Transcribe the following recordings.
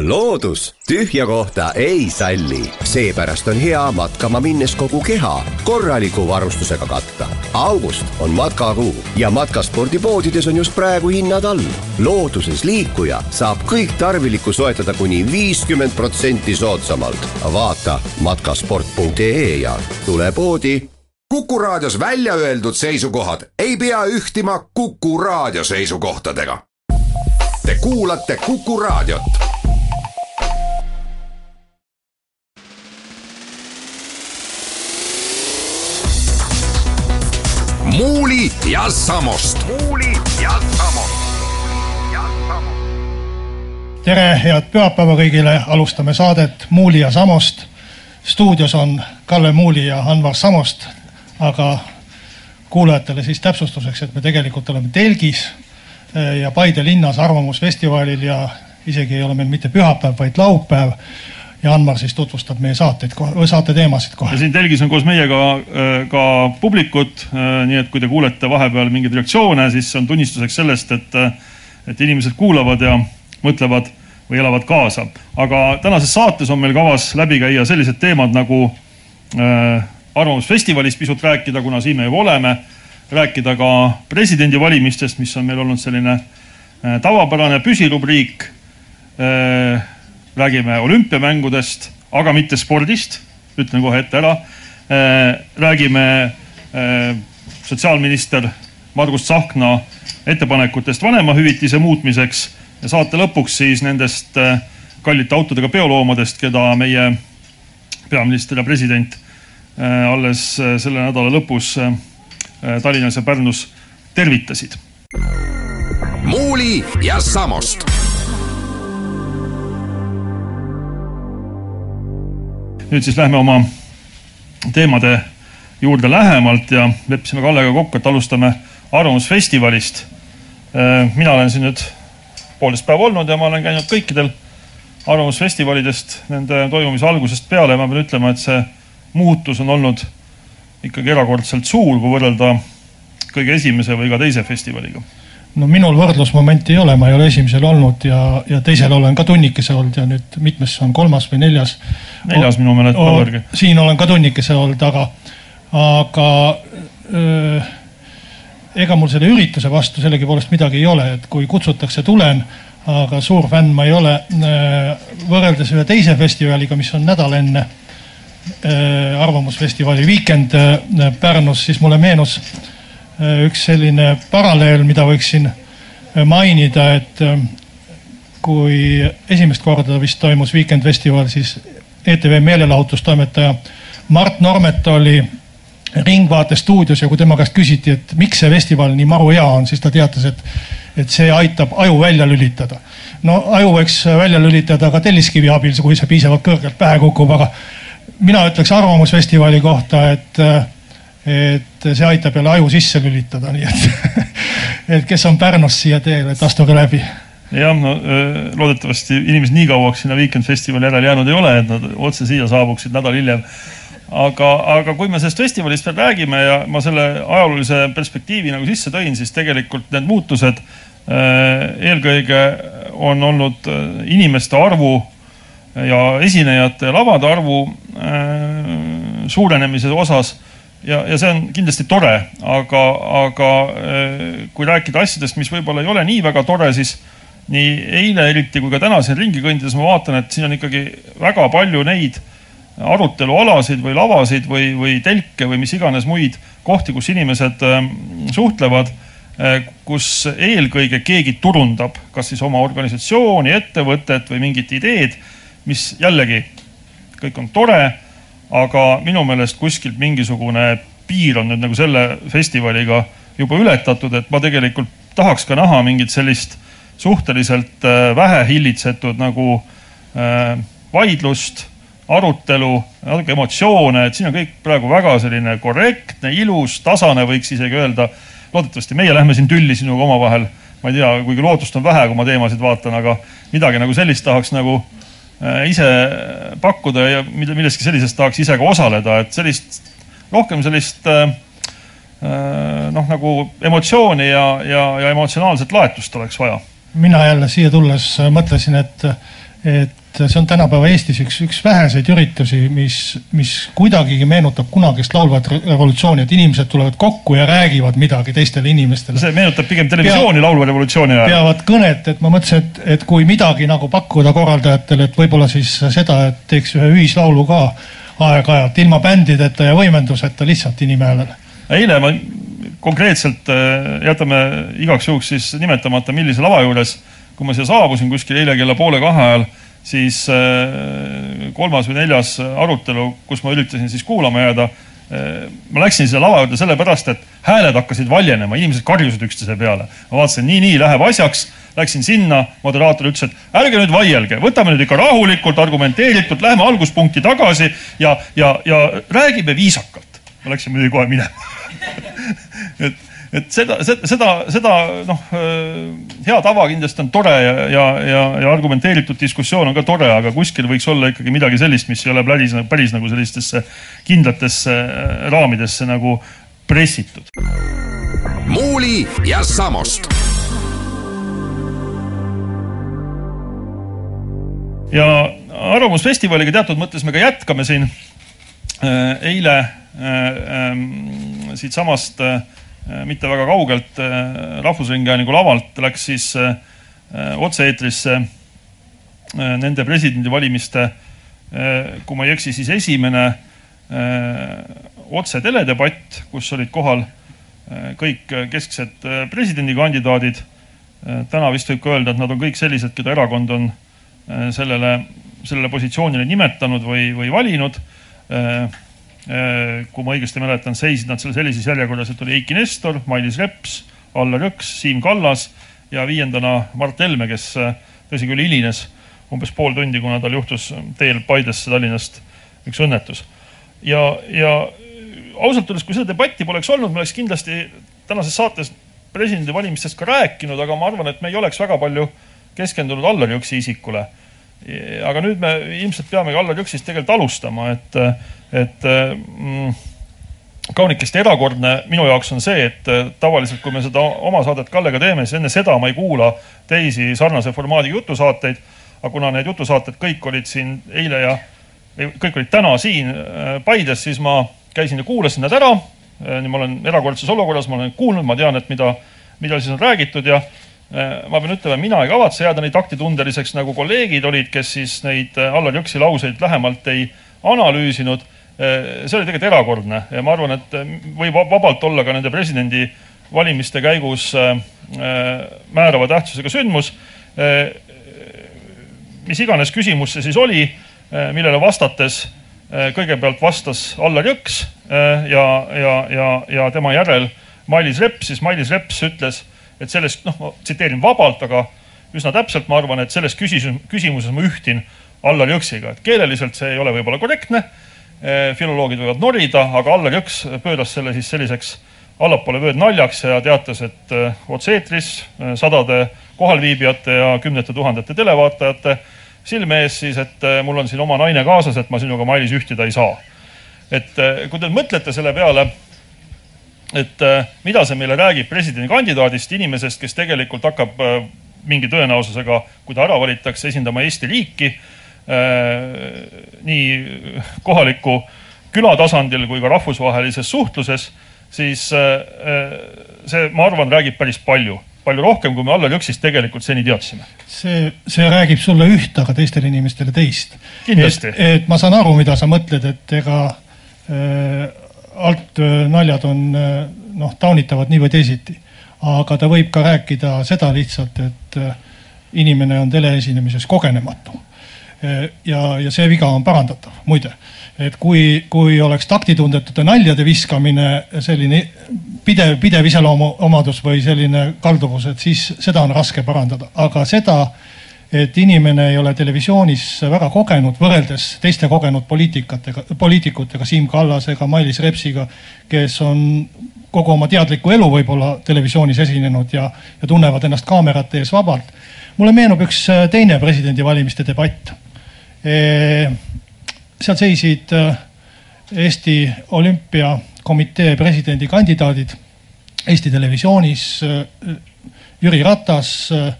loodus tühja kohta ei salli, seepärast on hea matkama minnes kogu keha korraliku varustusega katta. august on matkakuu ja matkaspordipoodides on just praegu hinnad all. looduses liikuja saab kõik tarvilikku soetada kuni viiskümmend protsenti soodsamalt. vaata matkasport.ee ja tule poodi. kuku raadios välja öeldud seisukohad ei pea ühtima Kuku raadio seisukohtadega. Te kuulate Kuku raadiot Muuli ja Samost. muuli ja Samost. tere, head pühapäeva kõigile, alustame saadet Muuli ja Samost. stuudios on Kalle Muuli ja Anvar Samost, aga kuulajatele siis täpsustuseks, et me tegelikult oleme telgis eh, ja Paide linnas Arvamusfestivalil ja isegi ei ole meil mitte pühapäev, vaid laupäev ja Anmar siis tutvustab meie saateid, saate teemasid kohe. ja siin telgis on koos meiega äh, ka publikut, äh, nii et kui te kuulete vahepeal mingeid reaktsioone, siis see on tunnistuseks sellest, et, äh, et inimesed kuulavad ja mõtlevad või elavad kaasa. aga tänases saates on meil kavas läbi käia sellised teemad nagu äh, Arvamusfestivalist pisut rääkida, kuna siin me juba oleme, rääkida ka presidendivalimistest, mis on meil olnud selline äh, tavapärane püsirubriik äh, räägime olümpiamängudest, aga mitte spordist, ütlen kohe ette ära. Äh, räägime äh, sotsiaalminister Margus Tsahkna ettepanekutest vanemahüvitise muutmiseks ja saate lõpuks siis nendest äh, kallite autodega peoloomadest, keda meie peaminister ja president alles selle nädala lõpus Tallinnas ja Pärnus tervitasid. muuli ja Samost nüüd siis lähme oma teemade juurde lähemalt ja leppisime Kallega kokku, et alustame Arvamusfestivalist. Äh, mina olen siin nüüd poolteist päeva olnud ja ma olen käinud kõikidel arvamusfestivalidest nende toimumise algusest peale ja ma pean ütlema, et see muutus on olnud ikkagi erakordselt suur, kui võrrelda kõige esimese või ka teise festivaliga no minul võrdlusmomenti ei ole, ma ei ole esimesel olnud ja, ja teisel olen ka tunnikese olnud ja nüüd mitmes on kolmas või neljas. neljas minu meelest. siin olen ka tunnikese olnud, aga, aga öö, ega mul selle ürituse vastu sellegipoolest midagi ei ole, et kui kutsutakse, tulen, aga suur fänn ma ei ole. võrreldes ühe teise festivaliga, mis on nädal enne Arvamusfestivali Weekend Pärnus, siis mulle meenus üks selline paralleel, mida võiksin äh, mainida, et äh, kui esimest korda vist toimus Weekend Festival, siis ETV meelelahutustoimetaja Mart Normet oli Ringvaate stuudios ja kui tema käest küsiti, et miks see festival nii maru hea on, siis ta teatas, et, et see aitab aju välja lülitada. no aju võiks välja lülitada ka telliskivi abil, kui see piisavalt kõrgelt pähe kukub, aga mina ütleks Arvamusfestivali kohta, et et see aitab jälle aju sisse lülitada, nii et, et kes on Pärnust siia teel, et astuge läbi. jah, no loodetavasti inimesed nii kauaks sinna Weekend Festivali järele jäänud ei ole, et nad otse siia saabuksid nädal hiljem. aga, aga kui me sellest festivalist veel räägime ja ma selle ajaloolise perspektiivi nagu sisse tõin, siis tegelikult need muutused eelkõige on olnud inimeste arvu ja esinejate ja lavade arvu suurenemise osas ja, ja see on kindlasti tore, aga, aga äh, kui rääkida asjadest, mis võib-olla ei ole nii väga tore, siis nii eile eriti kui ka täna siin ringi kõndides ma vaatan, et siin on ikkagi väga palju neid arutelualasid või lavasid või, või telke või mis iganes muid kohti, kus inimesed äh, suhtlevad, äh, kus eelkõige keegi turundab, kas siis oma organisatsiooni, ettevõtet või mingit ideed, mis jällegi kõik on tore aga minu meelest kuskilt mingisugune piir on nüüd nagu selle festivaliga juba ületatud, et ma tegelikult tahaks ka näha mingit sellist suhteliselt äh, vähe hillitsetud nagu äh, vaidlust, arutelu, natuke emotsioone, et siin on kõik praegu väga selline korrektne, ilus, tasane, võiks isegi öelda. loodetavasti meie lähme siin tülli sinuga omavahel, ma ei tea, kuigi lootust on vähe, kui ma teemasid vaatan, aga midagi nagu sellist tahaks nagu Äh, ise pakkuda ja milleski sellises tahaks ise ka osaleda, et sellist, rohkem sellist äh, äh, noh, nagu emotsiooni ja, ja, ja emotsionaalset laetust oleks vaja. mina jälle siia tulles mõtlesin, et, et see on tänapäeva Eestis üks, üks väheseid üritusi, mis, mis kuidagigi meenutab kunagist laulvat revolutsiooni, et inimesed tulevad kokku ja räägivad midagi teistele inimestele. see meenutab pigem televisiooni Pea, laulva revolutsiooni ajal. peavad kõnet, et ma mõtlesin, et, et kui midagi nagu pakkuda korraldajatele, et võib-olla siis seda, et teeks ühe ühislaulu ka aeg-ajalt ilma bändideta ja võimenduseta lihtsalt inimhäälele. eile ma konkreetselt äh, jätame igaks juhuks siis nimetamata, millise lava juures, kui ma siia saabusin kuskil eile kella poole kahe ajal, siis äh, kolmas või neljas arutelu, kus ma üritasin siis kuulama jääda. Äh, ma läksin sinna lava juurde sellepärast, et hääled hakkasid valjenema, inimesed karjusid üksteise peale. ma vaatasin, nii-nii läheb asjaks läksin sinna, moderaator ütles, et ärge nüüd vaielge, võtame nüüd ikka rahulikult, argumenteeritult, lähme alguspunkti tagasi ja, ja, ja räägime viisakalt. ma läksin muidugi kohe minema et, et seda, seda, seda, noh, hea tava kindlasti on tore ja, ja, ja, ja argumenteeritud diskussioon on ka tore, aga kuskil võiks olla ikkagi midagi sellist, mis ei ole päris, päris nagu sellistesse kindlatesse raamidesse nagu pressitud. muuli ja Samost ja Arvamusfestivaliga teatud mõttes me ka jätkame siin. eile ähm, siitsamast äh, mitte väga kaugelt äh, Rahvusringhäälingu lavalt läks siis äh, otse-eetrisse äh, nende presidendivalimiste äh,, kui ma ei eksi, siis esimene äh, otseteledebatt, kus olid kohal äh, kõik kesksed äh, presidendikandidaadid äh,. täna vist võib ka öelda, et nad on kõik sellised, keda erakond on äh, sellele, sellele positsioonile nimetanud või, või valinud äh, Äh, kui ma õigesti mäletan, seisid nad seal sellises järjekorras, et oli Eiki Nestor, Mailis Reps, Allar Jõks, Siim Kallas ja viiendana Mart Helme, kes äh, tõsi küll hilines umbes pool tundi, kuna tal juhtus teel Paidesse Tallinnast üks õnnetus. ja, ja ausalt öeldes, kui seda debatti poleks olnud, me oleks kindlasti tänases saates presidendivalimistest ka rääkinud, aga ma arvan, et me ei oleks väga palju keskendunud Allar Jõksi isikule. Aga nüüd me ilmselt peamegi Allar Jõksist tegelikult alustama, et et mm, kaunikesti erakordne minu jaoks on see, et tavaliselt, kui me seda oma saadet Kallega teeme, siis enne seda ma ei kuula teisi sarnase formaadiga jutusaateid. aga kuna need jutusaated kõik olid siin eile ja kõik olid täna siin äh, Paides, siis ma käisin ja kuulasin nad ära. Äh, nii ma olen erakordses olukorras, ma olen kuulnud, ma tean, et mida, mida siis on räägitud ja ma pean ütlema, mina ei kavatse jääda nii taktitundeliseks nagu kolleegid olid, kes siis neid Allar Jõksi lauseid lähemalt ei analüüsinud Äh, see oli tegelikult erakordne ja ma arvan, et äh, võib vabalt olla ka nende presidendivalimiste käigus äh, määrava tähtsusega sündmus. mis iganes küsimus see siis oli, millele vastates kõigepealt vastas Allar Jõks ja, ja, ja, ja tema järel Mailis Reps, siis Mailis Reps ütles, et sellest, noh, ma tsiteerin vabalt, aga üsna täpselt, ma arvan, et selles küsimuses, küsimuses ma ühtin Allar Jõksiga, et keeleliselt see ei ole võib-olla korrektne Eh, filoloogid võivad norida, aga Allar Jõks pööras selle siis selliseks allapoole vööd naljaks ja teatas, et eh, otse-eetris eh, sadade kohalviibijate ja kümnete tuhandete televaatajate silme ees siis, et mul on siin oma naine kaasas, et ma sinuga, Mailis, ühtida ei saa. et kui te mõtlete selle peale, et mida see meile räägib presidendikandidaadist, inimesest, kes tegelikult hakkab mingi tõenäosusega, kui ta ära valitakse, esindama Eesti riiki Äh, nii kohaliku küla tasandil kui ka rahvusvahelises suhtluses, siis äh, see, ma arvan, räägib päris palju, palju rohkem, kui me Allar Jõksist tegelikult seni teadsime. see, see räägib sulle üht, aga teistele inimestele teist. kindlasti. et ma saan aru, mida sa mõtled, et ega äh, alt äh, naljad on äh, noh, taunitavad nii või teisiti. aga ta võib ka rääkida seda lihtsalt, et äh, inimene on teleesinemises kogenematu ja, ja see viga on parandatav, muide. et kui, kui oleks taktitundetute naljade viskamine selline pidev, pidev iseloomuomadus või selline kalduvus, et siis seda on raske parandada, aga seda, et inimene ei ole televisioonis väga kogenud võrreldes teiste kogenud poliitikatega, poliitikutega, Siim Kallasega, Mailis Repsiga, kes on kogu oma teadlikku elu võib-olla televisioonis esinenud ja, ja tunnevad ennast kaamerate ees vabalt. mulle meenub üks teine presidendivalimiste debatt seal seisid äh, Eesti Olümpiakomitee presidendikandidaadid Eesti Televisioonis. Äh, Jüri Ratas, äh,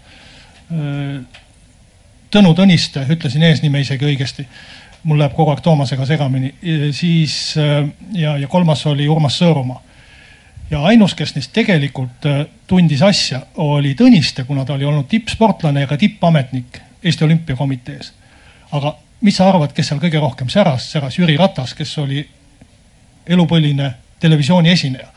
Tõnu Tõniste, ütlesin eesnime isegi õigesti, mul läheb kogu aeg Toomasega segamini, siis ja, ja kolmas oli Urmas Sõõrumaa. ja ainus, kes neist tegelikult tundis asja, oli Tõniste, kuna ta oli olnud tippsportlane ja ka tippametnik Eesti Olümpiakomitees. aga mis sa arvad, kes seal kõige rohkem säras, säras Jüri Ratas, kes oli elupõline televisiooni esineja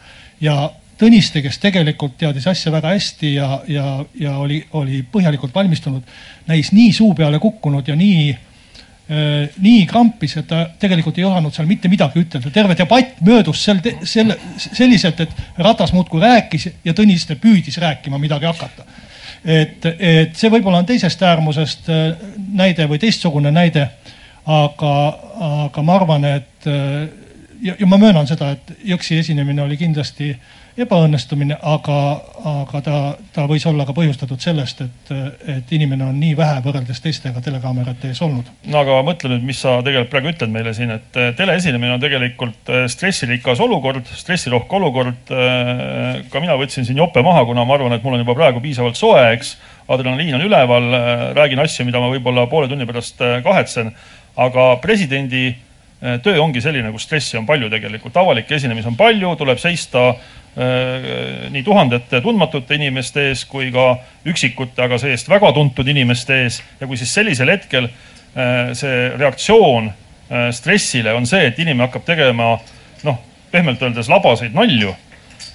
ja Tõniste, kes tegelikult teadis asja väga hästi ja, ja, ja oli, oli põhjalikult valmistunud, näis nii suu peale kukkunud ja nii äh,, nii krampis, et ta tegelikult ei osanud seal mitte midagi ütelda. terve debatt möödus sel, selle, selliselt, et Ratas muudkui rääkis ja Tõniste püüdis rääkima midagi hakata. et, et see võib-olla on teisest äärmusest näide või teistsugune näide, aga, aga ma arvan, et ja, ja ma möönan seda, et Jõksi esinemine oli kindlasti ebaõnnestumine, aga, aga ta, ta võis olla ka põhjustatud sellest, et, et inimene on nii vähe võrreldes teistega telekaamerate ees olnud. no aga mõtle nüüd, mis sa tegelikult praegu ütled meile siin, et eh, teleesinemine on tegelikult eh, stressirikas olukord, stressirohke olukord. Eh, ka mina võtsin siin jope maha, kuna ma arvan, et mul on juba praegu piisavalt soe, eks. adrenaliin on üleval, räägin asju, mida ma võib-olla poole tunni pärast kahetsen. aga presidendi töö ongi selline, kus stressi on palju tegelikult, avalikke esinemisi on palju, tuleb seista äh, nii tuhandete tundmatute inimeste ees kui ka üksikute, aga see-eest väga tuntud inimeste ees. Ja kui siis sellisel hetkel äh, see reaktsioon stressile on see, et inimene hakkab tegema noh, pehmelt öeldes labaseid nalju,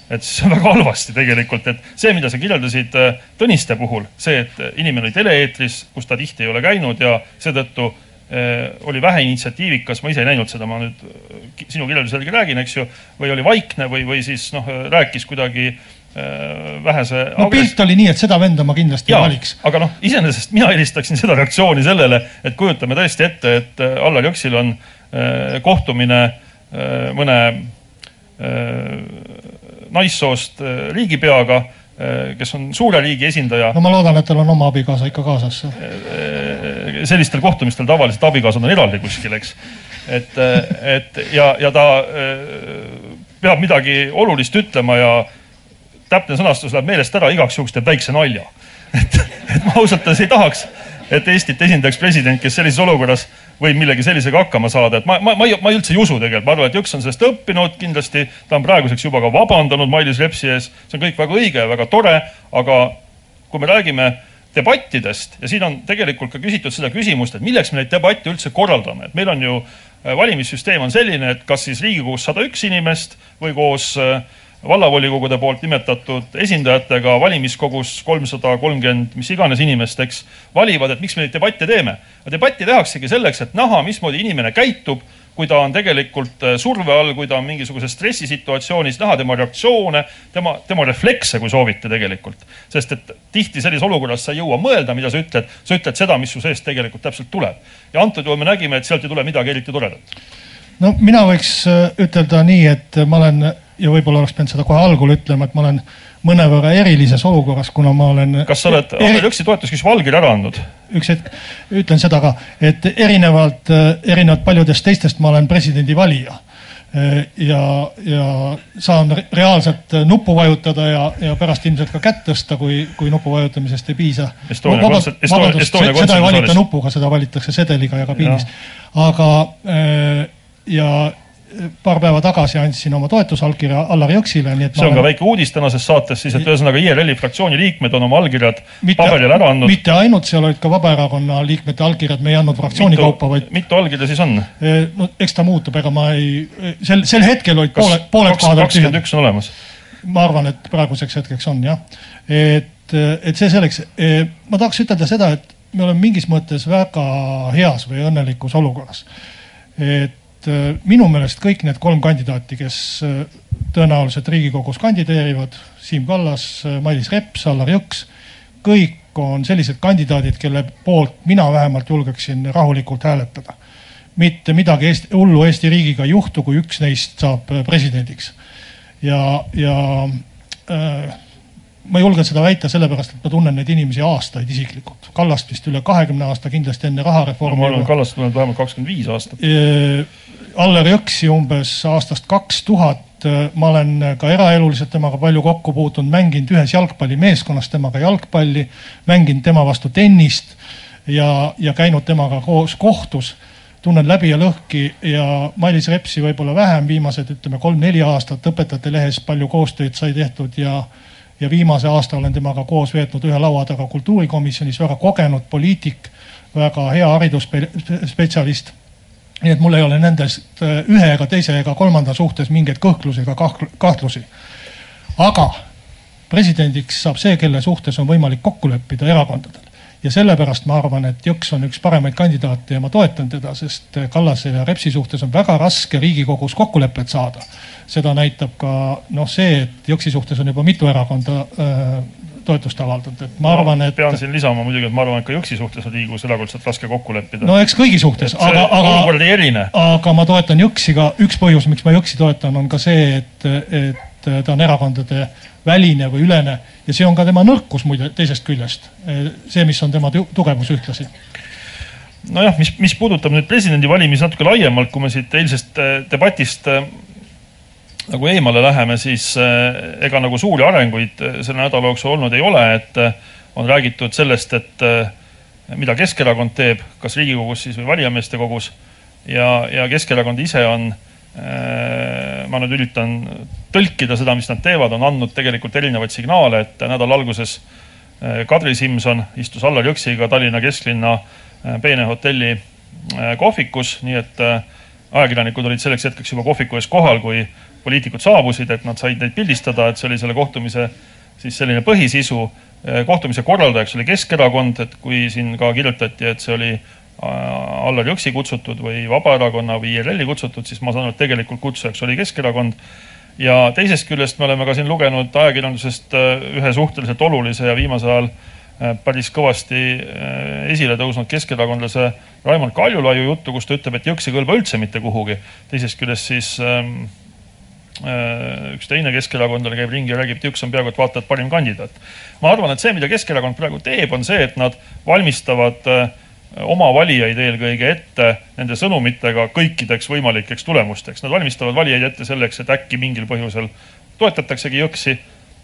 et siis on väga halvasti tegelikult, et see, mida sa kirjeldasid Tõniste puhul, see, et inimene oli tele-eetris, kus ta tihti ei ole käinud ja seetõttu Äh, oli vähe initsiatiivikas, ma ise ei näinud seda, ma nüüd äh, sinu kirjelduse järgi räägin, eks ju, või oli vaikne või, või siis noh, rääkis kuidagi äh, vähese. no pilt oli nii, et seda venda ma kindlasti ja, ei valiks. aga noh, iseenesest mina eelistaksin seda reaktsiooni sellele, et kujutame tõesti ette, et Allar Jõksil on kohtumine mõne naissoost riigipeaga Äh, kes on suure riigi esindaja. no ma loodan, et tal on oma abikaasa ikka kaasas. Äh, sellistel kohtumistel tavaliselt abikaasad on eraldi kuskil, eks. et, äh, et ja, ja ta peab midagi olulist ütlema ja täpne sõnastus läheb meelest ära, igaks juhuks teeb väikse nalja. et, et ma ausalt öeldes ei tahaks, et Eestit esindaks president, kes sellises olukorras võib millegi sellisega hakkama saada, et ma, ma, ma, ma üldse ei usu tegelikult, ma arvan, et Jõks on sellest õppinud, kindlasti ta on praeguseks juba ka vabandanud Mailis Repsi ees, see on kõik väga õige ja väga tore, aga kui me räägime debattidest ja siin on tegelikult ka küsitud seda küsimust, et milleks me neid debatte üldse korraldame, et meil on ju äh, valimissüsteem on selline, et kas siis Riigikogus sada üks inimest või koos äh, vallavolikogude poolt nimetatud esindajatega valimiskogus kolmsada kolmkümmend mis iganes inimest, eks, valivad, et miks me neid debatte teeme. debatti tehaksegi selleks, et näha, mismoodi inimene käitub, kui ta on tegelikult äh, surve all, kui ta on mingisuguses stressisituatsioonis, näha tema reaktsioone, tema, tema reflekse, kui soovite tegelikult. sest et tihti sellises olukorras sa ei jõua mõelda, mida sa ütled, sa ütled seda, mis su seest tegelikult täpselt tuleb. ja antud juhul me nägime, et sealt ei tule midagi eriti toredat. no mina võiks äh, ütelda nii, et ma olen ja võib-olla oleks pidanud seda kohe algul ütlema, et ma olen mõnevõrra erilises olukorras, kuna ma olen. kas sa oled eri... Ahvel Jõksi toetusküsimuse allkirja ära andnud? üks hetk, ütlen seda ka, et erinevalt, erinevalt paljudest teistest ma olen presidendi valija ja, ja saan reaalselt nuppu vajutada ja, ja pärast ilmselt ka kätt tõsta, kui, kui nupu vajutamisest ei piisa. seda ei valita nupuga, seda valitakse sedeliga ja kabiinis. aga ja paar päeva tagasi andsin oma toetusallkirja Allar Jõksile, nii et see on olen... ka väike uudis tänases saates siis, et ühesõnaga IRL-i fraktsiooni liikmed on oma allkirjad mitte, paberile ära andnud. mitte ainult, seal olid ka Vabaerakonna liikmete allkirjad, me ei andnud fraktsiooni mitu, kaupa, vaid. mitu allkirja siis on? no eks ta muutub, ega ma ei, sel, sel hetkel olid poole, pooled kohad. kakskümmend üks on olemas? ma arvan, et praeguseks hetkeks on jah. et, et see selleks, ma tahaks ütelda seda, et me oleme mingis mõttes väga heas või õnnelikus olukorras. et et äh, minu meelest kõik need kolm kandidaati, kes äh, tõenäoliselt Riigikogus kandideerivad, Siim Kallas, äh, Mailis Reps, Allar Jõks, kõik on sellised kandidaadid, kelle poolt mina vähemalt julgeksin rahulikult hääletada. mitte midagi Eesti, hullu Eesti riigiga ei juhtu, kui üks neist saab presidendiks. ja, ja äh, ma julgen seda väita sellepärast, et ma tunnen neid inimesi aastaid isiklikult. Kallast vist üle kahekümne aasta, kindlasti enne rahareformi. ma arvan, et Kallast tunnen vähemalt kakskümmend viis aastat. Aller Jõksi umbes aastast kaks tuhat. ma olen ka eraeluliselt temaga palju kokku puutunud, mänginud ühes jalgpallimeeskonnas temaga jalgpalli, mänginud tema vastu tennist ja, ja käinud temaga koos kohtus tunnen läbi ja lõhki ja Mailis Repsi võib-olla vähem, viimased ütleme kolm-neli aastat Õpetajate Lehes palju koostööd sai tehtud ja, ja viimase aasta olen temaga koos veetnud ühe laua taga kultuurikomisjonis, väga kogenud poliitik, väga hea haridusspetsialist. Nii et mul ei ole nendest äh, ühe ega teise ega kolmanda suhtes mingeid kõhklusi ega kahtlusi. aga presidendiks saab see, kelle suhtes on võimalik kokku leppida erakondadel ja sellepärast ma arvan, et Jõks on üks paremaid kandidaate ja ma toetan teda, sest Kallase ja Repsi suhtes on väga raske Riigikogus kokkulepet saada. seda näitab ka noh, see, et Jõksi suhtes on juba mitu erakonda äh, toetust avaldanud, et ma arvan, et. pean siin lisama muidugi, et ma arvan, et ka Jõksi suhtes on Riigikogus erakordselt raske kokku leppida. no eks kõigi suhtes, aga, aga. olukord ei erine. aga ma toetan Jõksi ka, üks põhjus, miks ma Jõksi toetan, on ka see, et, et ta on erakondade väline või ülene ja see on ka tema nõrkus muide teisest küljest. see, mis on tema tugevus ühtlasi nojah, mis, mis puudutab nüüd presidendivalimisi natuke laiemalt, kui me siit eilsest äh, debatist äh, nagu eemale läheme, siis äh, ega nagu suuri arenguid selle nädala jooksul olnud ei ole, et on räägitud sellest, et mida Keskerakond teeb, kas Riigikogus siis või valijameeste kogus. ja, ja Keskerakond ise on ma nüüd üritan tõlkida seda, mis nad teevad, on andnud tegelikult erinevaid signaale, et nädala alguses Kadri Simson istus Allar Jõksiga Tallinna kesklinna Peene hotelli kohvikus, nii et ajakirjanikud olid selleks hetkeks juba kohviku ees kohal, kui poliitikud saabusid, et nad said neid pildistada, et see oli selle kohtumise siis selline põhisisu. kohtumise korraldajaks oli Keskerakond, et kui siin ka kirjutati, et see oli Äh, Allar Jõksi kutsutud või Vabaerakonna või IRL-i kutsutud, siis ma saan aru, et tegelikult kutsujaks oli Keskerakond. ja teisest küljest me oleme ka siin lugenud ajakirjandusest äh, ühe suhteliselt olulise ja viimasel ajal äh, päris kõvasti esile tõusnud keskerakondlase Raimond Kaljulaiu juttu, kus ta ütleb, et Jõks ei kõlba üldse mitte kuhugi. teisest küljest siis ähm, üks teine keskerakondlane käib ringi ja räägib, et Jõks on peaaegu et vaata et parim kandidaat. ma arvan, et see, mida Keskerakond praegu teeb, on see, et nad valmistavad äh, oma valijaid eelkõige ette nende sõnumitega kõikideks võimalikeks tulemusteks. Nad valmistavad valijaid ette selleks, et äkki mingil põhjusel toetataksegi Jõksi.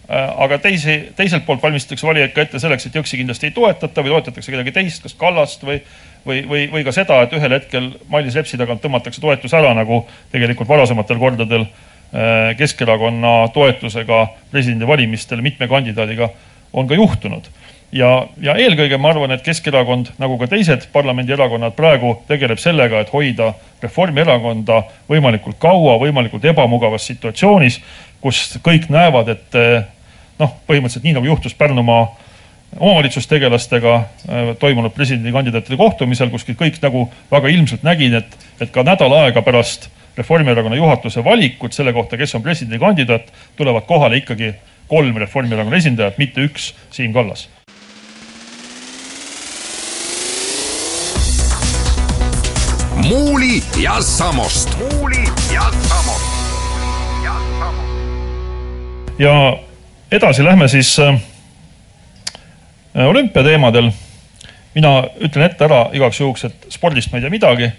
Äh, aga teisi, teiselt poolt valmistatakse valijaid ka ette selleks, et Jõksi kindlasti ei toetata või toetatakse kedagi teist, kas Kallast või, või, või, või ka seda, et ühel hetkel Mailis Repsi tagant tõmmatakse toetus ära, nagu tegelikult varasematel kordadel äh, Keskerakonna toetusega presidendivalimistel mitme kandidaadiga on ka juhtunud. Ja, ja eelkõige ma arvan, et Keskerakond, nagu ka teised parlamendierakonnad praegu tegeleb sellega, et hoida Reformierakonda võimalikult kaua võimalikult ebamugavas situatsioonis, kus kõik näevad, et noh, põhimõtteliselt nii nagu juhtus Pärnumaa omavalitsustegelastega äh, toimunud presidendikandidaatide kohtumisel, kuskil kõik nagu väga ilmselt nägid, et, et ka nädal aega pärast Reformierakonna juhatuse valikut selle kohta, kes on presidendikandidaat, tulevad kohale ikkagi kolm Reformierakonna esindajat, mitte üks Siim Kallas Muuli ja Samost. muuli ja Samost. ja edasi lähme siis äh, olümpiateemadel. mina ütlen ette ära igaks juhuks, et spordist ma ei tea midagi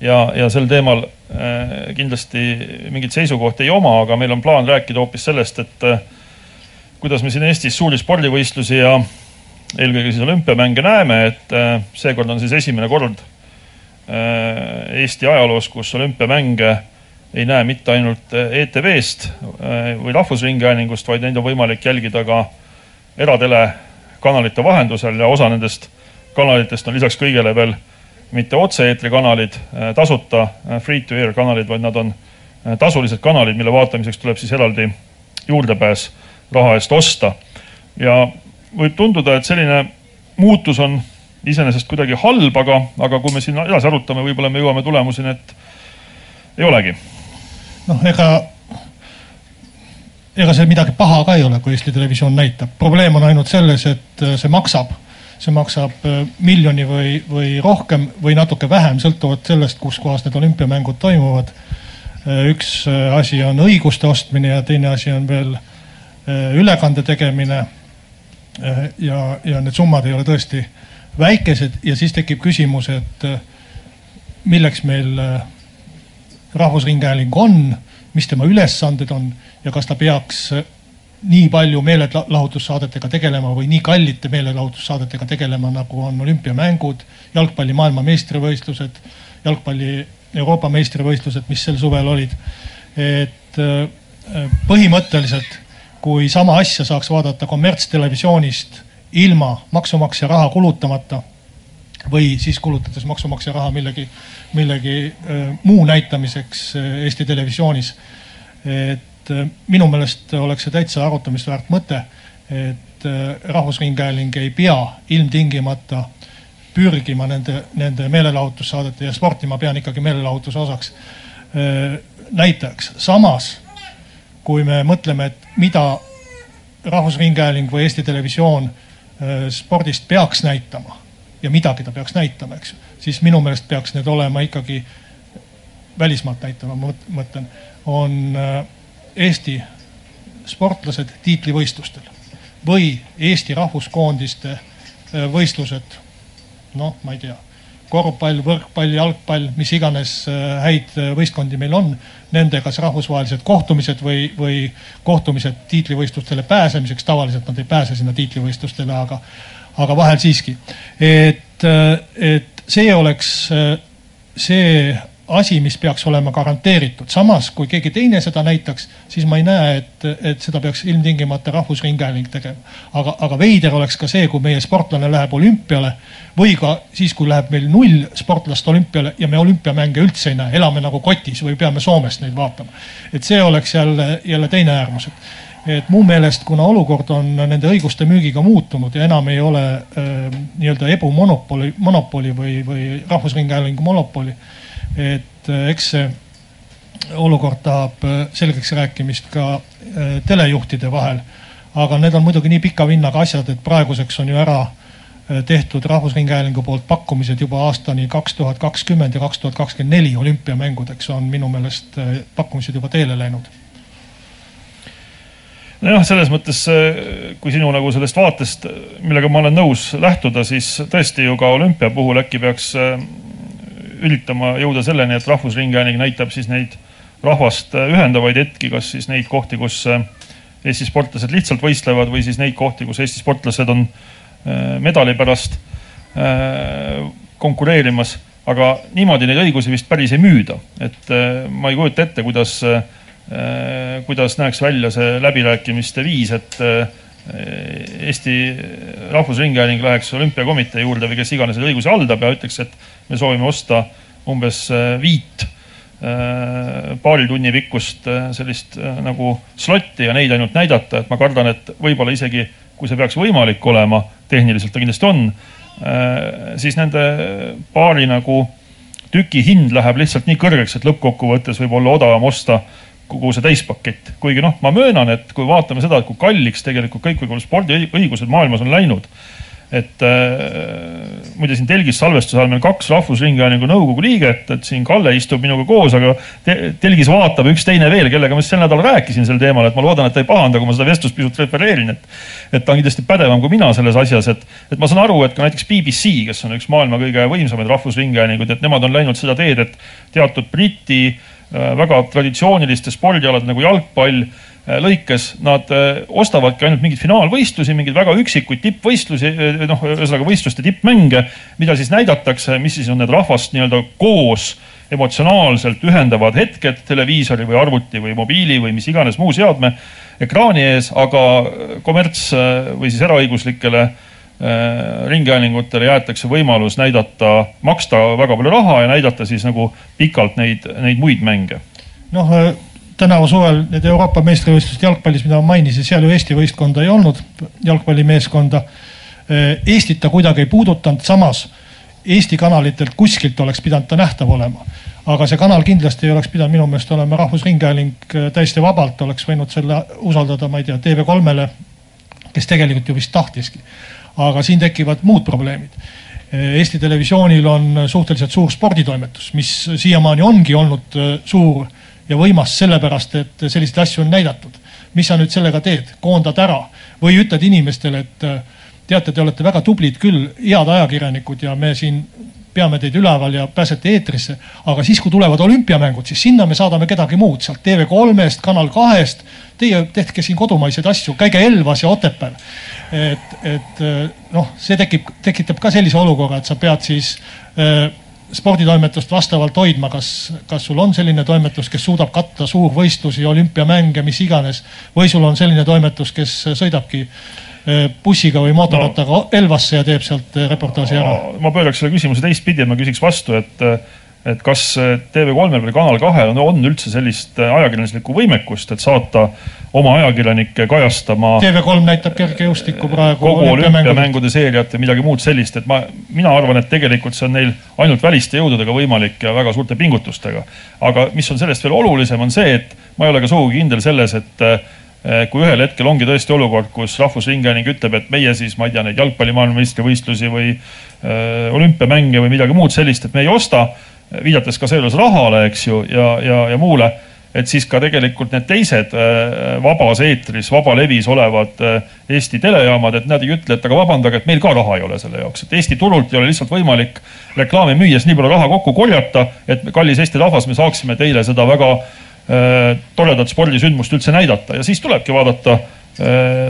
ja, ja sel teemal äh, kindlasti mingit seisukohti ei oma, aga meil on plaan rääkida hoopis sellest, et äh, kuidas me siin Eestis suuri spordivõistlusi ja eelkõige siis olümpiamänge näeme, et äh, seekord on siis esimene kord Eesti ajaloos, kus olümpiamänge ei näe mitte ainult ETV-st või Rahvusringhäälingust, vaid neid on võimalik jälgida ka eratelekanalite vahendusel ja osa nendest kanalitest on lisaks kõigele veel mitte otse-eetri kanalid, tasuta free-to-air kanalid, vaid nad on tasulised kanalid, mille vaatamiseks tuleb siis eraldi juurdepääs raha eest osta. ja võib tunduda, et selline muutus on iseenesest kuidagi halb, aga, aga kui me siin edasi arutame, võib-olla me jõuame tulemuseni, et ei olegi. noh, ega, ega seal midagi paha ka ei ole, kui Eesti Televisioon näitab. probleem on ainult selles, et äh, see maksab, see maksab äh, miljoni või, või rohkem või natuke vähem, sõltuvalt sellest, kus kohas need olümpiamängud toimuvad. Äh, üks asi on õiguste ostmine ja teine asi on veel ülekande tegemine. ja, ja need summad ei ole tõesti väikesed ja siis tekib küsimus, et äh, milleks meil äh, Rahvusringhääling on, mis tema ülesanded on ja kas ta peaks äh, nii palju meelelahutussaadetega tegelema või nii kallite meelelahutussaadetega tegelema, nagu on olümpiamängud, jalgpalli maailmameistrivõistlused, jalgpalli Euroopa meistrivõistlused, mis sel suvel olid. et põhimõtteliselt, kui sama asja saaks vaadata kommertstelevisioonist ilma maksumaksja raha kulutamata või siis kulutades maksumaksja raha millegi, millegi muu näitamiseks Eesti Televisioonis. et minu meelest oleks see täitsa arutamist väärt mõte, et Rahvusringhääling ei pea ilmtingimata pürgima nende, nende meelelahutussaadete ja sporti ma pean ikkagi meelelahutuse osaks näitajaks. samas kui me mõtleme, et mida Rahvusringhääling või Eesti Televisioon spordist peaks näitama ja midagi ta peaks näitama, eks ju, siis minu meelest peaks need olema ikkagi välismaalt näitama, ma mõtlen, on Eesti sportlased tiitlivõistlustel või Eesti rahvuskoondiste võistlused, noh, ma ei tea, korvpall, võrkpall, jalgpall, mis iganes häid võistkondi meil on, nende kas rahvusvahelised kohtumised või, või kohtumised tiitlivõistlustele pääsemiseks, tavaliselt nad ei pääse sinna tiitlivõistlustele, aga aga vahel siiski. et, et see oleks see asi, mis peaks olema garanteeritud. samas, kui keegi teine seda näitaks, siis ma ei näe, et, et seda peaks ilmtingimata Rahvusringhääling tegema. aga, aga veider oleks ka see, kui meie sportlane läheb olümpiale või ka siis, kui läheb meil null sportlast olümpiale ja me olümpiamänge üldse ei näe, elame nagu kotis või peame Soomest neid vaatama. et see oleks jälle, jälle teine äärmus, et et mu meelest, kuna olukord on nende õiguste müügiga muutunud ja enam ei ole äh, nii-öelda ebu monopoli, monopoli või, või Rahvusringhäälingu monopoli, et äh, eks see olukord tahab äh, selgeks rääkimist ka äh, telejuhtide vahel. aga need on muidugi nii pika vinnaga asjad, et praeguseks on ju ära tehtud Rahvusringhäälingu poolt pakkumised juba aastani kaks tuhat kakskümmend ja kaks tuhat kakskümmend neli olümpiamängudeks on minu meelest pakkumised juba teele läinud nojah, selles mõttes, kui sinu nagu sellest vaatest, millega ma olen nõus lähtuda, siis tõesti ju ka olümpia puhul äkki peaks üritama jõuda selleni, et Rahvusringhääling näitab siis neid rahvast äh, ühendavaid hetki, kas siis neid kohti, kus äh, Eesti sportlased lihtsalt võistlevad või siis neid kohti, kus Eesti sportlased on medali pärast konkureerimas. aga niimoodi neid õigusi vist päris ei müüda, et ma ei kujuta ette, kuidas Äh, kuidas näeks välja see läbirääkimiste viis, et äh, Eesti Rahvusringhääling läheks olümpiakomitee juurde või kes iganes neid õigusi haldab ja ütleks, et me soovime osta umbes äh, viit paari tunni pikkust sellist nagu slotti ja neid ainult näidata, et ma kardan, et võib-olla isegi kui see peaks võimalik olema, tehniliselt ta kindlasti on, siis nende paari nagu tüki hind läheb lihtsalt nii kõrgeks, et lõppkokkuvõttes võib olla odavam osta kogu see täispakett. kuigi noh, ma möönan, et kui vaatame seda, et kui kalliks tegelikult kõikvõimalikud spordiõigused maailmas on läinud. Et äh, muide siin telgis salvestuse all meil kaks Rahvusringhäälingu nõukogu liiget, et siin Kalle istub minuga koos, aga te, telgis vaatab üks teine veel, kellega ma sel nädalal rääkisin sel teemal, et ma loodan, et ta ei pahanda, kui ma seda vestlust pisut refereerin, et. et ta on kindlasti pädevam kui mina selles asjas, et, et ma saan aru, et ka näiteks BBC, kes on üks maailma kõige võimsamaid rahvusringhäälinguid, et nemad on läinud seda teed, et teatud Briti Äh, väga traditsiooniliste spordialade nagu jalgpall lõikes nad äh, ostavadki ainult mingeid finaalvõistlusi, mingeid väga üksikuid tippvõistlusi, noh, ühesõnaga võistluste tippmänge, mida siis näidatakse, mis siis on need rahvast nii-öelda koos emotsionaalselt ühendavad hetked televiisori või arvuti või mobiili või mis iganes muu seadme ekraani ees, aga kommerts või siis eraõiguslikele äh, Äh, ringhäälingutele jäetakse võimalus näidata, maksta väga palju raha ja näidata siis nagu pikalt neid, neid muid mänge. noh, äh, tänavu suvel need Euroopa meistrivõistlused jalgpallis, mida ma mainisin, seal ju Eesti võistkonda ei olnud, jalgpallimeeskonda. Äh, Eestit ta kuidagi ei puudutanud, samas Eesti kanalitelt kuskilt oleks pidanud ta nähtav olema. aga see kanal kindlasti ei oleks pidanud minu meelest olema Rahvusringhääling täiesti vabalt oleks võinud selle usaldada, ma ei tea, TV3-le, kes tegelikult ju vist tahtiski aga siin tekivad muud probleemid. Eesti Televisioonil on suhteliselt suur sporditoimetus, mis siiamaani ongi olnud suur ja võimas sellepärast, et selliseid asju on näidatud. mis sa nüüd sellega teed, koondad ära või ütled inimestele, et äh, teate, te olete väga tublid küll, head ajakirjanikud ja me siin peame teid üleval ja pääsete eetrisse. aga siis, kui tulevad olümpiamängud, siis sinna me saadame kedagi muud sealt TV3-st, Kanal kahest. Teie tehke siin kodumaiseid asju, käige Elvas ja Otepääl. et, et noh, see tekib, tekitab ka sellise olukorra, et sa pead siis äh, sporditoimetust vastavalt hoidma, kas, kas sul on selline toimetus, kes suudab katta suurvõistlusi, olümpiamänge, mis iganes. või sul on selline toimetus, kes sõidabki eh, bussiga või mootorrattaga no, Elvasse ja teeb sealt eh, reportaaži ära. ma pööraks selle küsimuse teistpidi, ma küsiks vastu, et et kas TV3-l või Kanal kahel on, on üldse sellist ajakirjanduslikku võimekust, et saata oma ajakirjanikke kajastama. TV3 näitab kergejõustikku praegu. kogu olümpiamängude seeriat ja midagi muud sellist, et ma, mina arvan, et tegelikult see on neil ainult väliste jõududega võimalik ja väga suurte pingutustega. aga mis on sellest veel olulisem, on see, et ma ei ole ka sugugi kindel selles, et eh, kui ühel hetkel ongi tõesti olukord, kus Rahvusringhääling ütleb, et meie siis, ma ei tea, neid jalgpalli maailmameistrivõistlusi või äh, olümpiamänge või midagi muud sellist, et me ei osta viidates ka seejuures rahale, eks ju, ja, ja, ja muule, et siis ka tegelikult need teised äh, vabas eetris, vabalevis olevad äh, Eesti telejaamad, et nad ei ütle, et aga vabandage, et meil ka raha ei ole selle jaoks, et Eesti turult ei ole lihtsalt võimalik reklaami müües nii palju raha kokku korjata, et kallis Eesti rahvas, me saaksime teile seda väga äh, toredat spordisündmust üldse näidata. Ja siis tulebki vaadata Äh,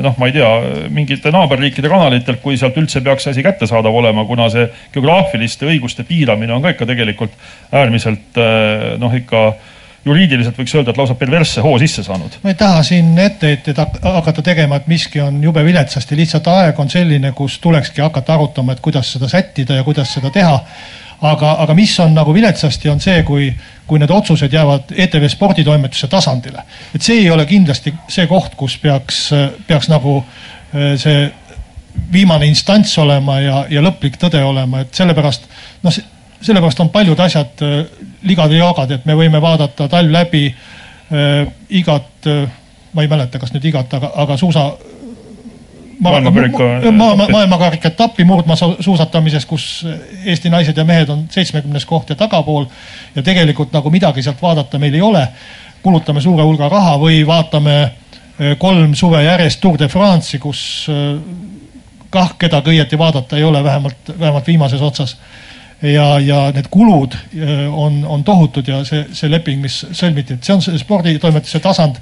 noh, ma ei tea, mingite naaberriikide kanalitelt, kui sealt üldse peaks asi kättesaadav olema, kuna see geograafiliste õiguste piiramine on ka ikka tegelikult äärmiselt äh, noh, ikka juriidiliselt võiks öelda, et lausa perversse hoo sisse saanud. ma ei taha siin etteheiteid hakata tegema, et miski on jube viletsasti, lihtsalt aeg on selline, kus tulekski hakata arutama, et kuidas seda sättida ja kuidas seda teha aga, aga mis on nagu viletsasti, on see, kui, kui need otsused jäävad ETV sporditoimetuse tasandile. et see ei ole kindlasti see koht, kus peaks, peaks nagu eh, see viimane instants olema ja, ja lõplik tõde olema, et sellepärast noh, sellepärast on paljud asjad eh, ligad ja joogad, et me võime vaadata talv läbi äh, igat äh,, ma ei mäleta, kas nüüd igat, aga, aga suusa maailmakarika ma, ma, maailmakarika etappi murdmaasuusatamises, kus Eesti naised ja mehed on seitsmekümnes koht ja tagapool. ja tegelikult nagu midagi sealt vaadata meil ei ole. kulutame suure hulga raha või vaatame eh, kolm suve järjest Tour de France'i, kus eh, kah kedagi õieti vaadata ei ole, vähemalt, vähemalt viimases otsas. ja, ja need kulud on, on tohutud ja see, see leping, mis sõlmiti, et see on see sporditoimetuse tasand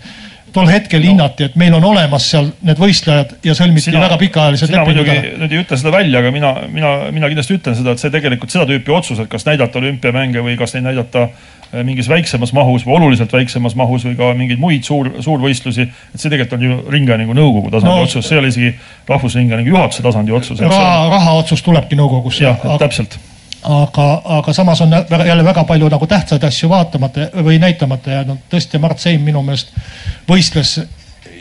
tol hetkel no. hinnati, et meil on olemas seal need võistlejad ja sõlmiti sina, väga pikaajalised lepingud ära. nüüd ei ütle seda välja, aga mina, mina, mina kindlasti ütlen seda, et see tegelikult seda tüüpi otsus, et kas näidata olümpiamänge või kas neid näidata äh, mingis väiksemas mahus või oluliselt väiksemas mahus või ka mingeid muid suur, suurvõistlusi. et see tegelikult on ju Ringhäälingu nõukogu tasandi no, otsus, see ei ole isegi Rahvusringhäälingu juhatuse tasandi otsus. raha, raha otsus tulebki nõukogusse. jah, täpselt aga, aga samas on jälle väga palju nagu tähtsaid asju vaatamata või näitamata jäänud. tõesti, Mart Seim minu meelest võistles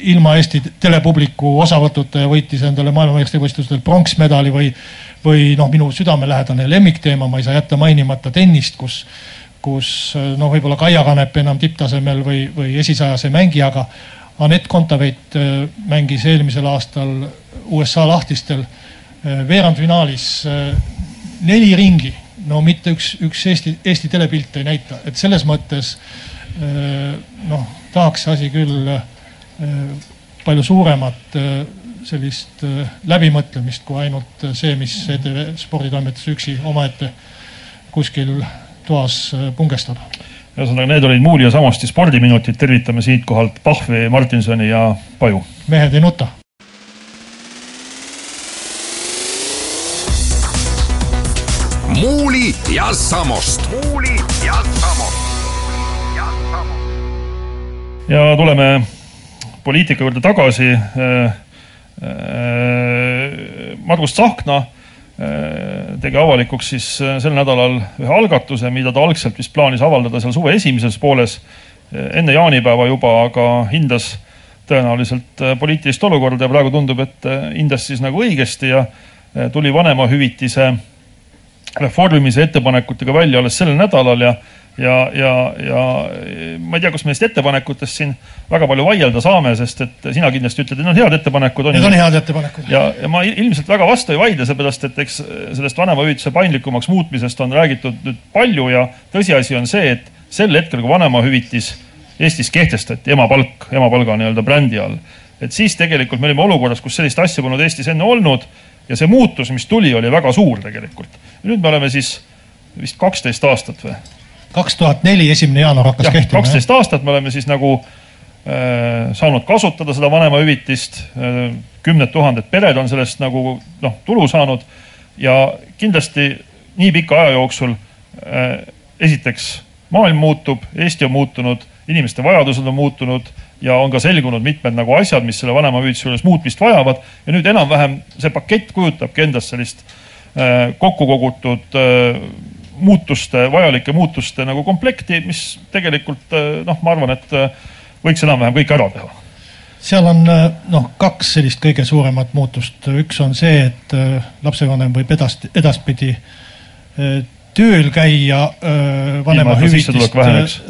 ilma Eesti telepubliku osavõtuta ja võitis endale maailmameistrivõistlustel pronksmedali või, või noh, minu südamelähedane lemmikteema, ma ei saa jätta mainimata tennist, kus, kus noh, võib-olla Kaia Kanep enam tipptasemel või, või esisajas ei mängi, aga Anett Kontaveit äh, mängis eelmisel aastal USA lahtistel äh, veerandfinaalis äh, neli ringi, no mitte üks, üks Eesti, Eesti telepilt ei näita, et selles mõttes äh, noh, tahaks asi küll äh, palju suuremat äh, sellist läbimõtlemist kui ainult see, mis ETV sporditoimetus üksi omaette kuskil toas pungestab. ühesõnaga, need olid Muuli ja Samosti spordiminutid, tervitame siitkohalt Pahvi, Martinsoni ja Paju. mehed ei nuta ja Samost. muuli ja Samost. ja tuleme poliitika juurde tagasi. Äh, äh, Margus Tsahkna äh, tegi avalikuks siis sel nädalal ühe algatuse, mida ta algselt vist plaanis avaldada seal suve esimeses pooles, enne jaanipäeva juba, aga hindas tõenäoliselt poliitilist olukorda ja praegu tundub, et hindas siis nagu õigesti ja tuli vanemahüvitise reformimise ettepanekutega välja alles sellel nädalal ja, ja, ja, ja ma ei tea, kas me neist ettepanekutest siin väga palju vaielda saame, sest et sina kindlasti ütled, et need on head ettepanekud. Need on head ettepanekud. ja, ja ma ilmselt väga vastu ei vaidle, seepärast et eks sellest vanemahüvitise paindlikumaks muutmisest on räägitud nüüd palju ja tõsiasi on see, et sel hetkel, kui vanemahüvitis Eestis kehtestati, emapalk, emapalga nii-öelda brändi all, et siis tegelikult me olime olukorras, kus sellist asja polnud Eestis enne olnud ja see muutus, mis tuli, oli väga suur tegelikult. Nüüd me oleme siis vist kaksteist aastat või? kaks tuhat neli, esimene jaanuar hakkas jah, kehtima. kaksteist aastat me oleme siis nagu äh, saanud kasutada seda vanemahüvitist äh,. kümned tuhanded pered on sellest nagu noh, tulu saanud ja kindlasti nii pika aja jooksul äh, esiteks maailm muutub, Eesti on muutunud, inimeste vajadused on muutunud ja on ka selgunud mitmed nagu asjad, mis selle vanemahüvitise juures muutmist vajavad ja nüüd enam-vähem see pakett kujutabki endast sellist äh, kokku kogutud äh, muutuste, vajalike muutuste nagu komplekti, mis tegelikult äh, noh, ma arvan, et äh, võiks enam-vähem kõik ära teha. Seal on äh, noh, kaks sellist kõige suuremat muutust, üks on see, et äh, lapsevanem võib edast-, edaspidi äh, tööl käia vanemahüvitist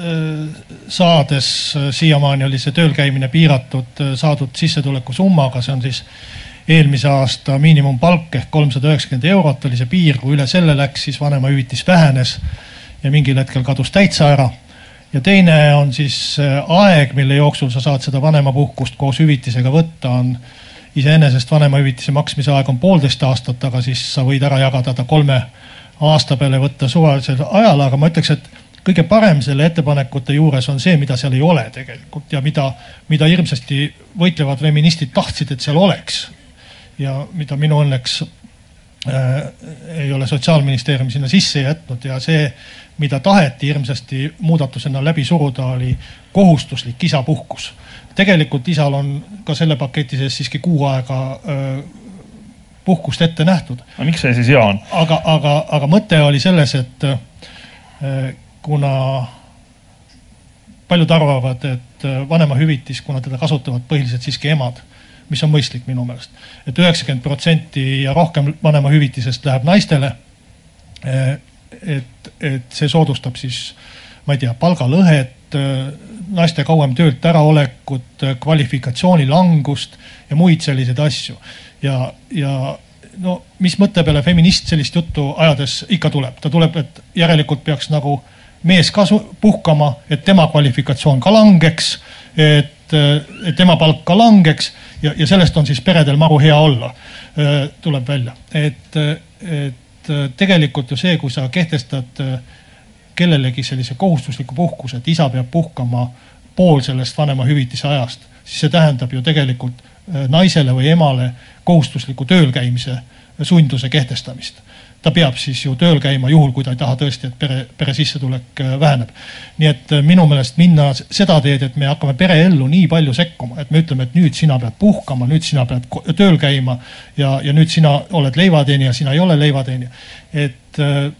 saades, siiamaani oli see tööl käimine piiratud saadud sissetuleku summaga, see on siis eelmise aasta miinimumpalk ehk kolmsada üheksakümmend eurot oli see piir, kui üle selle läks, siis vanemahüvitis vähenes ja mingil hetkel kadus täitsa ära ja teine on siis äh, aeg, mille jooksul sa saad seda vanemapuhkust koos hüvitisega võtta, on iseenesest vanemahüvitise maksmise aeg on poolteist aastat, aga siis sa võid ära jagada ta kolme aasta peale, võtta suvalisel ajal, aga ma ütleks, et kõige parem selle ettepanekute juures on see, mida seal ei ole tegelikult ja mida, mida hirmsasti võitlevad feministid tahtsid, et seal oleks. Ja mida minu õnneks äh, ei ole sotsiaalministeerium sinna sisse jätnud ja see mida taheti hirmsasti muudatusena läbi suruda, oli kohustuslik isapuhkus. tegelikult isal on ka selle paketi sees siiski kuu aega öö, puhkust ette nähtud. aga miks see siis hea on? aga, aga, aga mõte oli selles, et öö, kuna paljud arvavad, et vanemahüvitis, kuna teda kasutavad põhiliselt siiski emad, mis on mõistlik minu meelest et, et üheksakümmend protsenti ja rohkem vanemahüvitisest läheb naistele et, et see soodustab siis, ma ei tea, palgalõhet, naiste kauem töölt äraolekut, kvalifikatsiooni langust ja muid selliseid asju. ja, ja no mis mõtte peale feminist sellist juttu ajades ikka tuleb, ta tuleb, et järelikult peaks nagu mees ka puhkama, et tema kvalifikatsioon ka langeks, et, et tema palk ka langeks ja, ja sellest on siis peredel maru hea olla, tuleb välja, et, et et äh, tegelikult ju see, kui sa kehtestad äh, kellelegi sellise kohustusliku puhkuse, et isa peab puhkama pool sellest vanemahüvitise ajast, siis see tähendab ju tegelikult äh, naisele või emale kohustusliku tööl käimise sunduse kehtestamist ta peab siis ju tööl käima, juhul kui ta ei taha tõesti, et pere, pere sissetulek äh, väheneb. nii et äh, minu meelest minna seda teed, et me hakkame pereellu nii palju sekkuma, et me ütleme, et nüüd sina pead puhkama, nüüd sina pead tööl käima ja, ja nüüd sina oled leivateenija, sina ei ole leivateenija. et äh,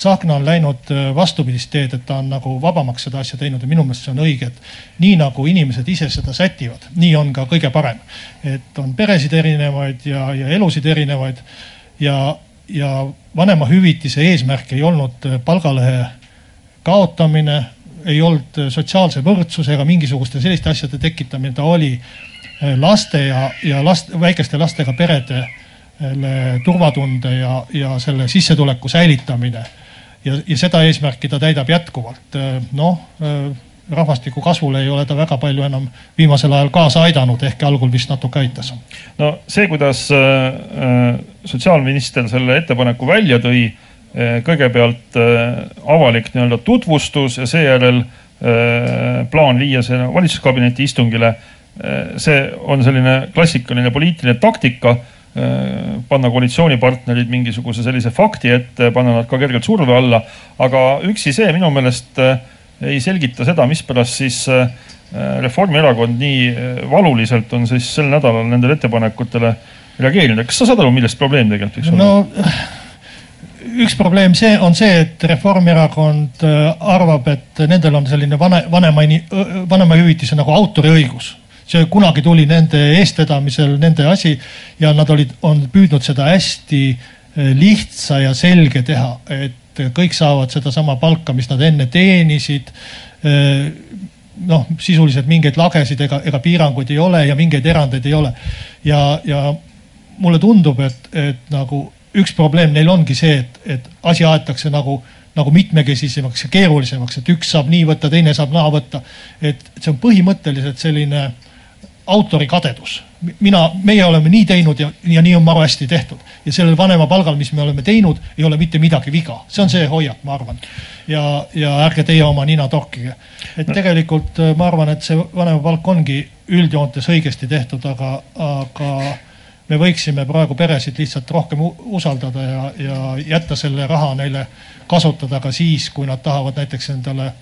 Tsahkna on läinud vastupidist teed, et ta on nagu vabamaks seda asja teinud ja minu meelest see on õige, et nii nagu inimesed ise seda sätivad, nii on ka kõige parem. et on peresid erinevaid ja, ja elusid erinevaid ja ja vanemahüvitise eesmärk ei olnud äh, palgalõhe kaotamine, ei olnud äh, sotsiaalse võrdsuse ega mingisuguste selliste asjade tekitamine, ta oli äh, laste ja, ja last, väikeste lastega perede turvatunde ja, ja selle sissetuleku säilitamine. ja, ja seda eesmärki ta täidab jätkuvalt. noh rahvastiku kasvule ei ole ta väga palju enam viimasel ajal kaasa aidanud, ehkki algul vist natuke aitas. no see, kuidas äh, äh, sotsiaalminister selle ettepaneku välja tõi, äh, kõigepealt avalik nii-öelda tutvustus ja seejärel plaan viia see valitsuskabineti istungile. see on selline klassikaline poliitiline taktika panna koalitsioonipartnerid mingisuguse sellise fakti ette, panna nad ka kergelt surve alla. aga üksi see minu meelest äh, ei selgita seda, mispärast siis äh, Reformierakond nii äh, valuliselt on siis sel nädalal nendele ettepanekutele reageerinud. kas sa saad aru, millest probleem tegelikult võiks no, olla? üks probleem see on see, et Reformierakond äh, arvab, et nendel on selline vane, vanema, vanemahüvitise nagu autoriõigus see kunagi tuli nende eestvedamisel, nende asi ja nad olid, on püüdnud seda hästi lihtsa ja selge teha, et et kõik saavad sedasama palka, mis nad enne teenisid. noh, sisuliselt mingeid lagesid ega, ega piiranguid ei ole ja mingeid erandeid ei ole. ja, ja mulle tundub, et, et nagu üks probleem neil ongi see, et, et asi aetakse nagu nagu mitmekesisemaks ja keerulisemaks, et üks saab nii võtta, teine saab naa võtta. et see on põhimõtteliselt selline autorikadedus mina, meie oleme nii teinud ja, ja nii on maru hästi tehtud. ja sellel vanema palgal, mis me oleme teinud, ei ole mitte midagi viga, see on see hoiak, ma arvan. ja, ja ärge teie oma nina torkige. et tegelikult äh, ma arvan, et see vanemapalk ongi üldjoontes õigesti tehtud, aga, aga me võiksime praegu peresid lihtsalt rohkem usaldada ja, ja jätta selle raha neile kasutada ka siis, kui nad tahavad näiteks endale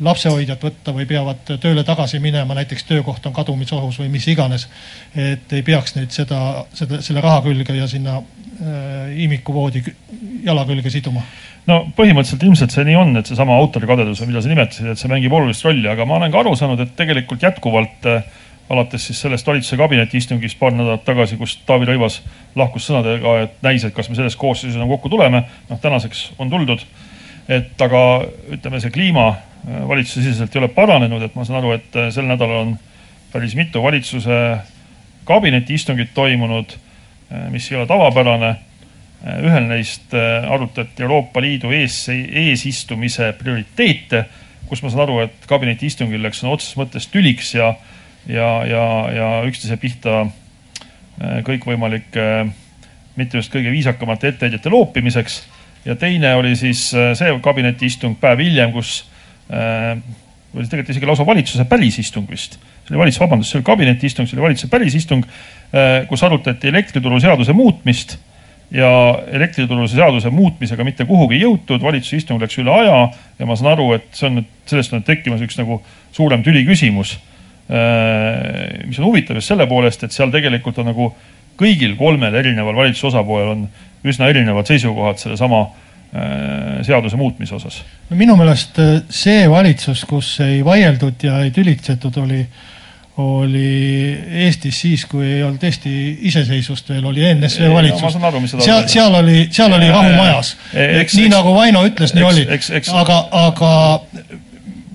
lapsehoidjat võtta või peavad tööle tagasi minema, näiteks töökoht on kadumisohus või mis iganes. et ei peaks neid seda, seda, selle raha külge ja sinna äh, imikuvoodi jala külge siduma no põhimõtteliselt ilmselt see nii on, et seesama autorikadedus, mida sa nimetasid, et see mängib olulist rolli, aga ma olen ka aru saanud, et tegelikult jätkuvalt äh, alates siis sellest valitsuse kabineti istungist paar nädalat tagasi, kus Taavi Rõivas lahkus sõnadega, et näis, et kas me selles koosseisus enam kokku tuleme. noh, tänaseks on tuldud. et aga ütleme, see kliima valitsusesiseselt ei ole paranenud, et ma saan aru, et äh, sel nädalal on päris mitu valitsuse kabineti istungit toimunud, äh, mis ei ole tavapärane. ühel neist arutati Euroopa Liidu ees, eesistumise prioriteete, kus ma saan aru, et kabineti istungil läks sõna otseses mõttes tüliks ja ja, ja, ja üksteise pihta kõikvõimalike mitte just kõige viisakamate etteheidete loopimiseks. ja teine oli siis see kabinetiistung päev hiljem, kus äh, oli tegelikult isegi lausa valitsuse välisistung vist. see oli valitsuse, vabandust, see oli kabinetiistung, see oli valitsuse välisistung, kus arutati elektrituruseaduse muutmist ja elektrituruseaduse muutmisega mitte kuhugi ei jõutud, valitsuse istung läks üle aja ja ma saan aru, et see on nüüd, sellest on tekkimas üks nagu suurem tüliküsimus Äh, mis on huvitav just selle poolest, et seal tegelikult on nagu kõigil kolmel erineval valitsuse osapoolel on üsna erinevad seisukohad sellesama äh, seaduse muutmise osas. no minu meelest äh, see valitsus, kus ei vaieldud ja ei tülitsetud, oli, oli Eestis siis, kui ei olnud Eesti iseseisvust veel, oli ENSV valitsus. Seal, seal oli, seal oli rahu majas. nii nagu Vaino ütles, nii oli. aga, aga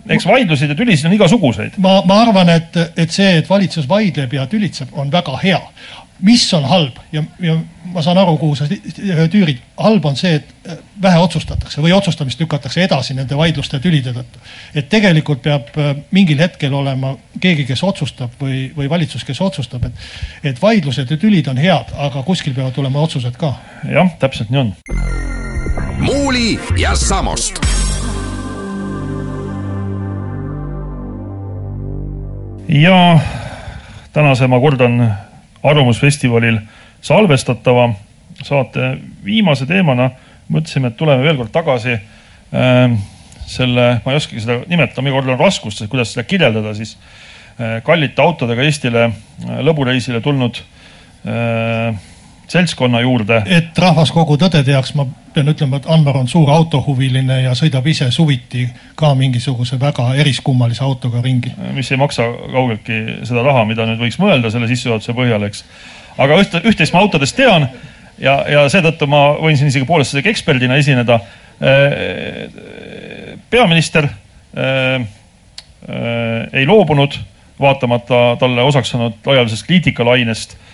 eks vaidlusid ja tülisid on igasuguseid. ma, ma arvan, et, et see, et valitsus vaidleb ja tülitseb, on väga hea. Mis on halb ja, ja ma saan aru, kuhu sa tüürid, halb on see, et vähe otsustatakse või otsustamist lükatakse edasi nende vaidluste ja tülide tõttu. et tegelikult peab äh, mingil hetkel olema keegi, kes otsustab või, või valitsus, kes otsustab, et, et vaidlused ja tülid on head, aga kuskil peavad tulema otsused ka. jah, täpselt nii on. muuli ja Samost ja tänase, ma kordan, Arvamusfestivalil salvestatava saate viimase teemana. Mõtlesime, et tuleme veel kord tagasi äh, selle, ma ei oskagi seda nimetada, ma kord olen raskustes, kuidas seda kirjeldada, siis äh, kallite autodega Eestile äh, lõbureisile tulnud äh, seltskonna juurde. et rahvas kogu tõde teaks, ma pean ütlema, et Anvar on suur autohuviline ja sõidab ise suviti ka mingisuguse väga eriskummalise autoga ringi. mis ei maksa kaugeltki seda raha, mida nüüd võiks mõelda selle sissejuhatuse põhjal, eks. aga ühte, üht-teist ma autodest tean ja, ja seetõttu ma võin siin isegi poolest isegi eksperdina esineda. peaminister äh, äh, ei loobunud, vaatamata talle osaks saanud laialdasest kriitikalainest Äh,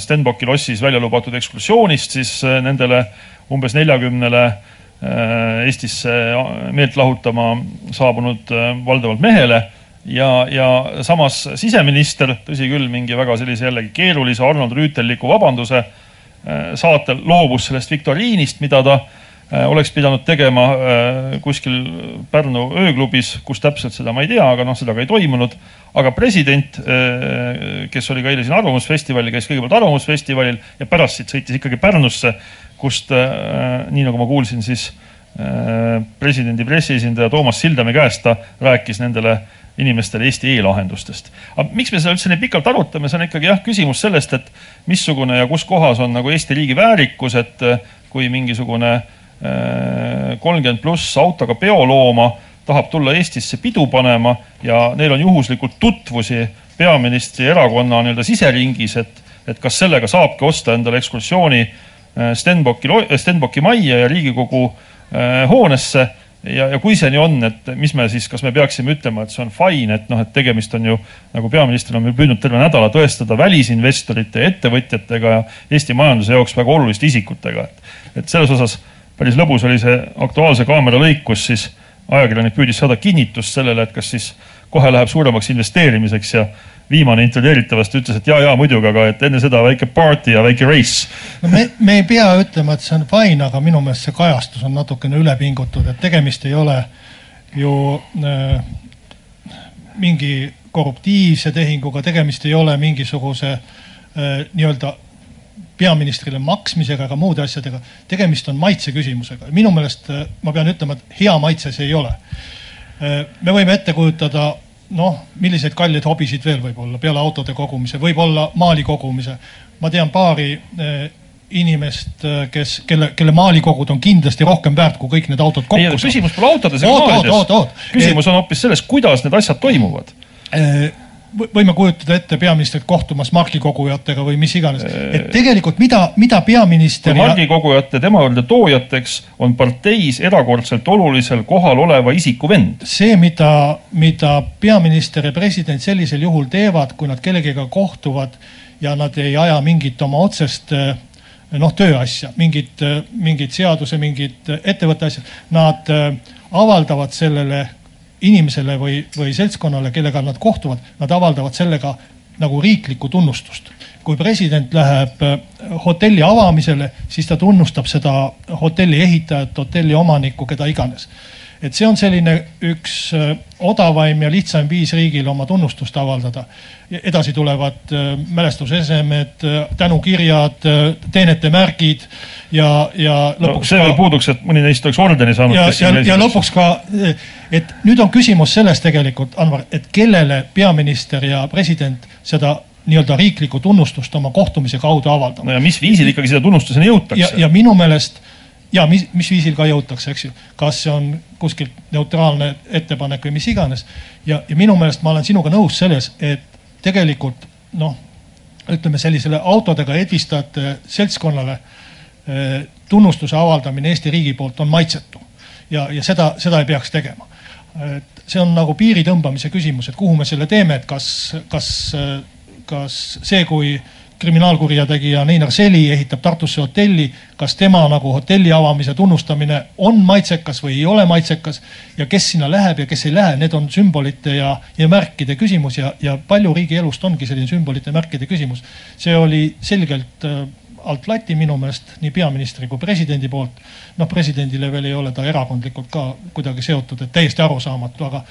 Stenbocki lossis välja lubatud ekskursioonist siis äh, nendele umbes neljakümnele äh, Eestisse meelt lahutama saabunud valdavalt mehele. Ja, ja samas siseminister, tõsi küll, mingi väga sellise jällegi keerulise Arnold Rüütelliku vabanduse saatel loobus sellest viktoriinist, mida ta oleks pidanud tegema kuskil Pärnu ööklubis, kus täpselt seda ma ei tea, aga noh, seda ka ei toimunud aga president, äh, kes oli ka eile siin Arvamusfestivalil, käis kõigepealt Arvamusfestivalil ja pärast siit sõitis ikkagi Pärnusse, kust äh, nii nagu ma kuulsin, siis äh, presidendi pressiesindaja Toomas Sildamäe käest ta rääkis nendele inimestele Eesti e-lahendustest. aga miks me seda üldse nii pikalt arutame, see on ikkagi jah, küsimus sellest, et missugune ja kus kohas on nagu Eesti riigi väärikus, et kui mingisugune kolmkümmend pluss autoga peolooma tahab tulla Eestisse pidu panema ja neil on juhuslikult tutvusi peaministri erakonna nii-öelda siseringis, et, et kas sellega saabki osta endale ekskursiooni äh, Stenbocki, Stenbocki majja ja Riigikogu äh, hoonesse. Ja, ja kui see nii on, et mis me siis, kas me peaksime ütlema, et see on fine, et noh, et tegemist on ju nagu peaminister on püüdnud terve nädala tõestada välisinvestorite ja ettevõtjatega ja Eesti majanduse jaoks väga oluliste isikutega, et, et selles osas päris lõbus oli see Aktuaalse kaamera lõik, kus siis ajakirjanik püüdis saada kinnitust sellele, et kas siis kohe läheb suuremaks investeerimiseks ja, viimane intervjueeritavast ütles, et ja, ja muidugi, aga et enne seda väike party ja väike race. no me, me ei pea ütlema, et see on fine, aga minu meelest see kajastus on natukene üle pingutud, et tegemist ei ole ju äh, mingi korruptiivse tehinguga, tegemist ei ole mingisuguse äh, nii-öelda peaministrile maksmisega ega muude asjadega. tegemist on maitse küsimusega. minu meelest äh, ma pean ütlema, et hea maitse see ei ole. Äh, me võime ette kujutada noh, milliseid kalleid hobisid veel võib olla peale autode kogumise, võib-olla maali kogumise. ma tean paari äh, inimest, kes, kelle, kelle maalikogud on kindlasti rohkem väärt kui kõik need autod kokku. küsimus pole autodes ega maalides. küsimus on hoopis selles, kuidas need asjad toimuvad võime kujutada ette peaministrit kohtumas margikogujatega või mis iganes. et tegelikult mida, mida peaminister. margikogujate tema juurde toojateks on parteis erakordselt olulisel kohal oleva isiku vend. see, mida, mida peaminister ja president sellisel juhul teevad, kui nad kellegiga kohtuvad ja nad ei aja mingit oma otsest noh, tööasja, mingit, mingit seaduse, mingit ettevõtte asja, nad avaldavad sellele inimesele või, või seltskonnale, kellega nad kohtuvad, nad avaldavad sellega nagu riiklikku tunnustust. kui president läheb äh, hotelli avamisele, siis ta tunnustab seda hotelli ehitajat, hotelli omanikku, keda iganes. Et see on selline üks äh, odavaim ja lihtsaim viis riigil oma tunnustust avaldada edasi tulevad äh, mälestusesemed, äh, tänukirjad, äh, teenete märgid ja, ja lõpuks no,. see veel puuduks, et mõni neist oleks ordeni saanud. ja, ja, ja lõpuks ka, et nüüd on küsimus selles tegelikult, Anvar, et kellele peaminister ja president seda nii-öelda riiklikku tunnustust oma kohtumise kaudu avaldama. no ja mis viisil ikkagi seda tunnustuseni jõutakse? ja, ja minu meelest ja mis, mis viisil ka jõutakse, eks ju, kas see on kuskilt neutraalne ettepanek või mis iganes. ja, ja minu meelest ma olen sinuga nõus selles, et tegelikult noh, ütleme sellisele autodega edvistajate seltskonnale eh, tunnustuse avaldamine Eesti riigi poolt on maitsetu ja, ja seda, seda ei peaks tegema. et see on nagu piiri tõmbamise küsimus, et kuhu me selle teeme, et kas, kas, kas see, kui kriminaalkurjategija Neinar Seli ehitab Tartusse hotelli, kas tema nagu hotelli avamise tunnustamine on maitsekas või ei ole maitsekas ja kes sinna läheb ja kes ei lähe, need on sümbolite ja, ja märkide küsimus ja, ja palju riigielust ongi selline sümbolite, märkide küsimus. see oli selgelt äh, alt lati minu meelest nii peaministri kui presidendi poolt. noh, presidendile veel ei ole ta erakondlikult ka kuidagi seotud, et täiesti arusaamatu, aga,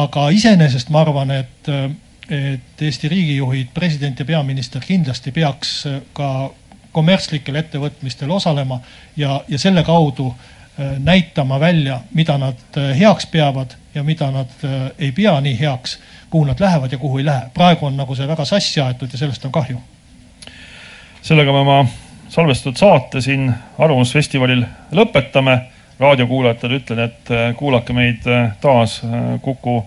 aga iseenesest ma arvan, et äh, et Eesti riigijuhid, president ja peaminister kindlasti peaks äh, ka kommertslikel ettevõtmistel osalema ja, ja selle kaudu äh, näitama välja, mida nad äh, heaks peavad ja mida nad ei pea nii heaks, kuhu nad lähevad ja kuhu ei lähe. praegu on nagu see väga sassi aetud ja sellest on kahju. sellega me oma salvestatud saate siin Arvamusfestivalil lõpetame. raadiokuulajatele ütlen, et kuulake meid taas Kuku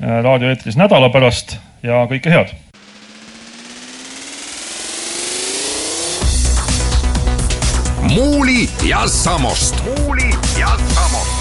raadioeetris nädala pärast ja kõike head. muuli ja Samost. muuli ja Samost.